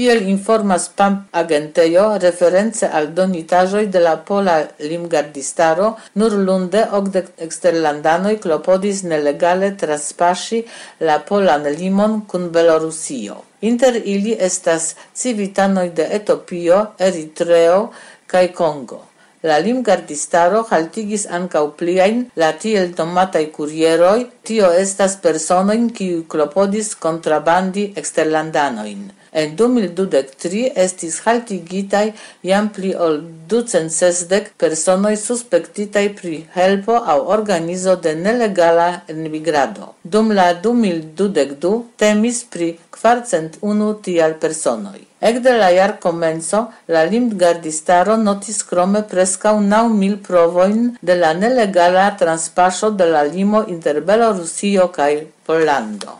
Kiel informas PAM agentejo reference al donitajoj de la pola limgardistaro, nur lunde okdek eksterlandanoj klopodis nelegale traspasi la polan limon kun Belorusio. Inter ili estas civitanoj de Etopio, Eritreo kaj Kongo. La limgardistaro haltigis ankaŭ pliajn la tiel nomataj kurieroj, tio estas personojn kiuj klopodis kontrabandi eksterlandanojn. En 2023 estis haltigitaj jam pli ol 260 personoj suspektitaj pri helpo aŭ organizo de nelegala enmigrado. Dum la 2022 temis pri kvarcent unu tial personoj. Ekde la jar komenco, la limgardistaro notis krome preskaŭ naŭ mil provojn de la nelegala transpaŝo de la limo inter Belorusio kaj Pollando.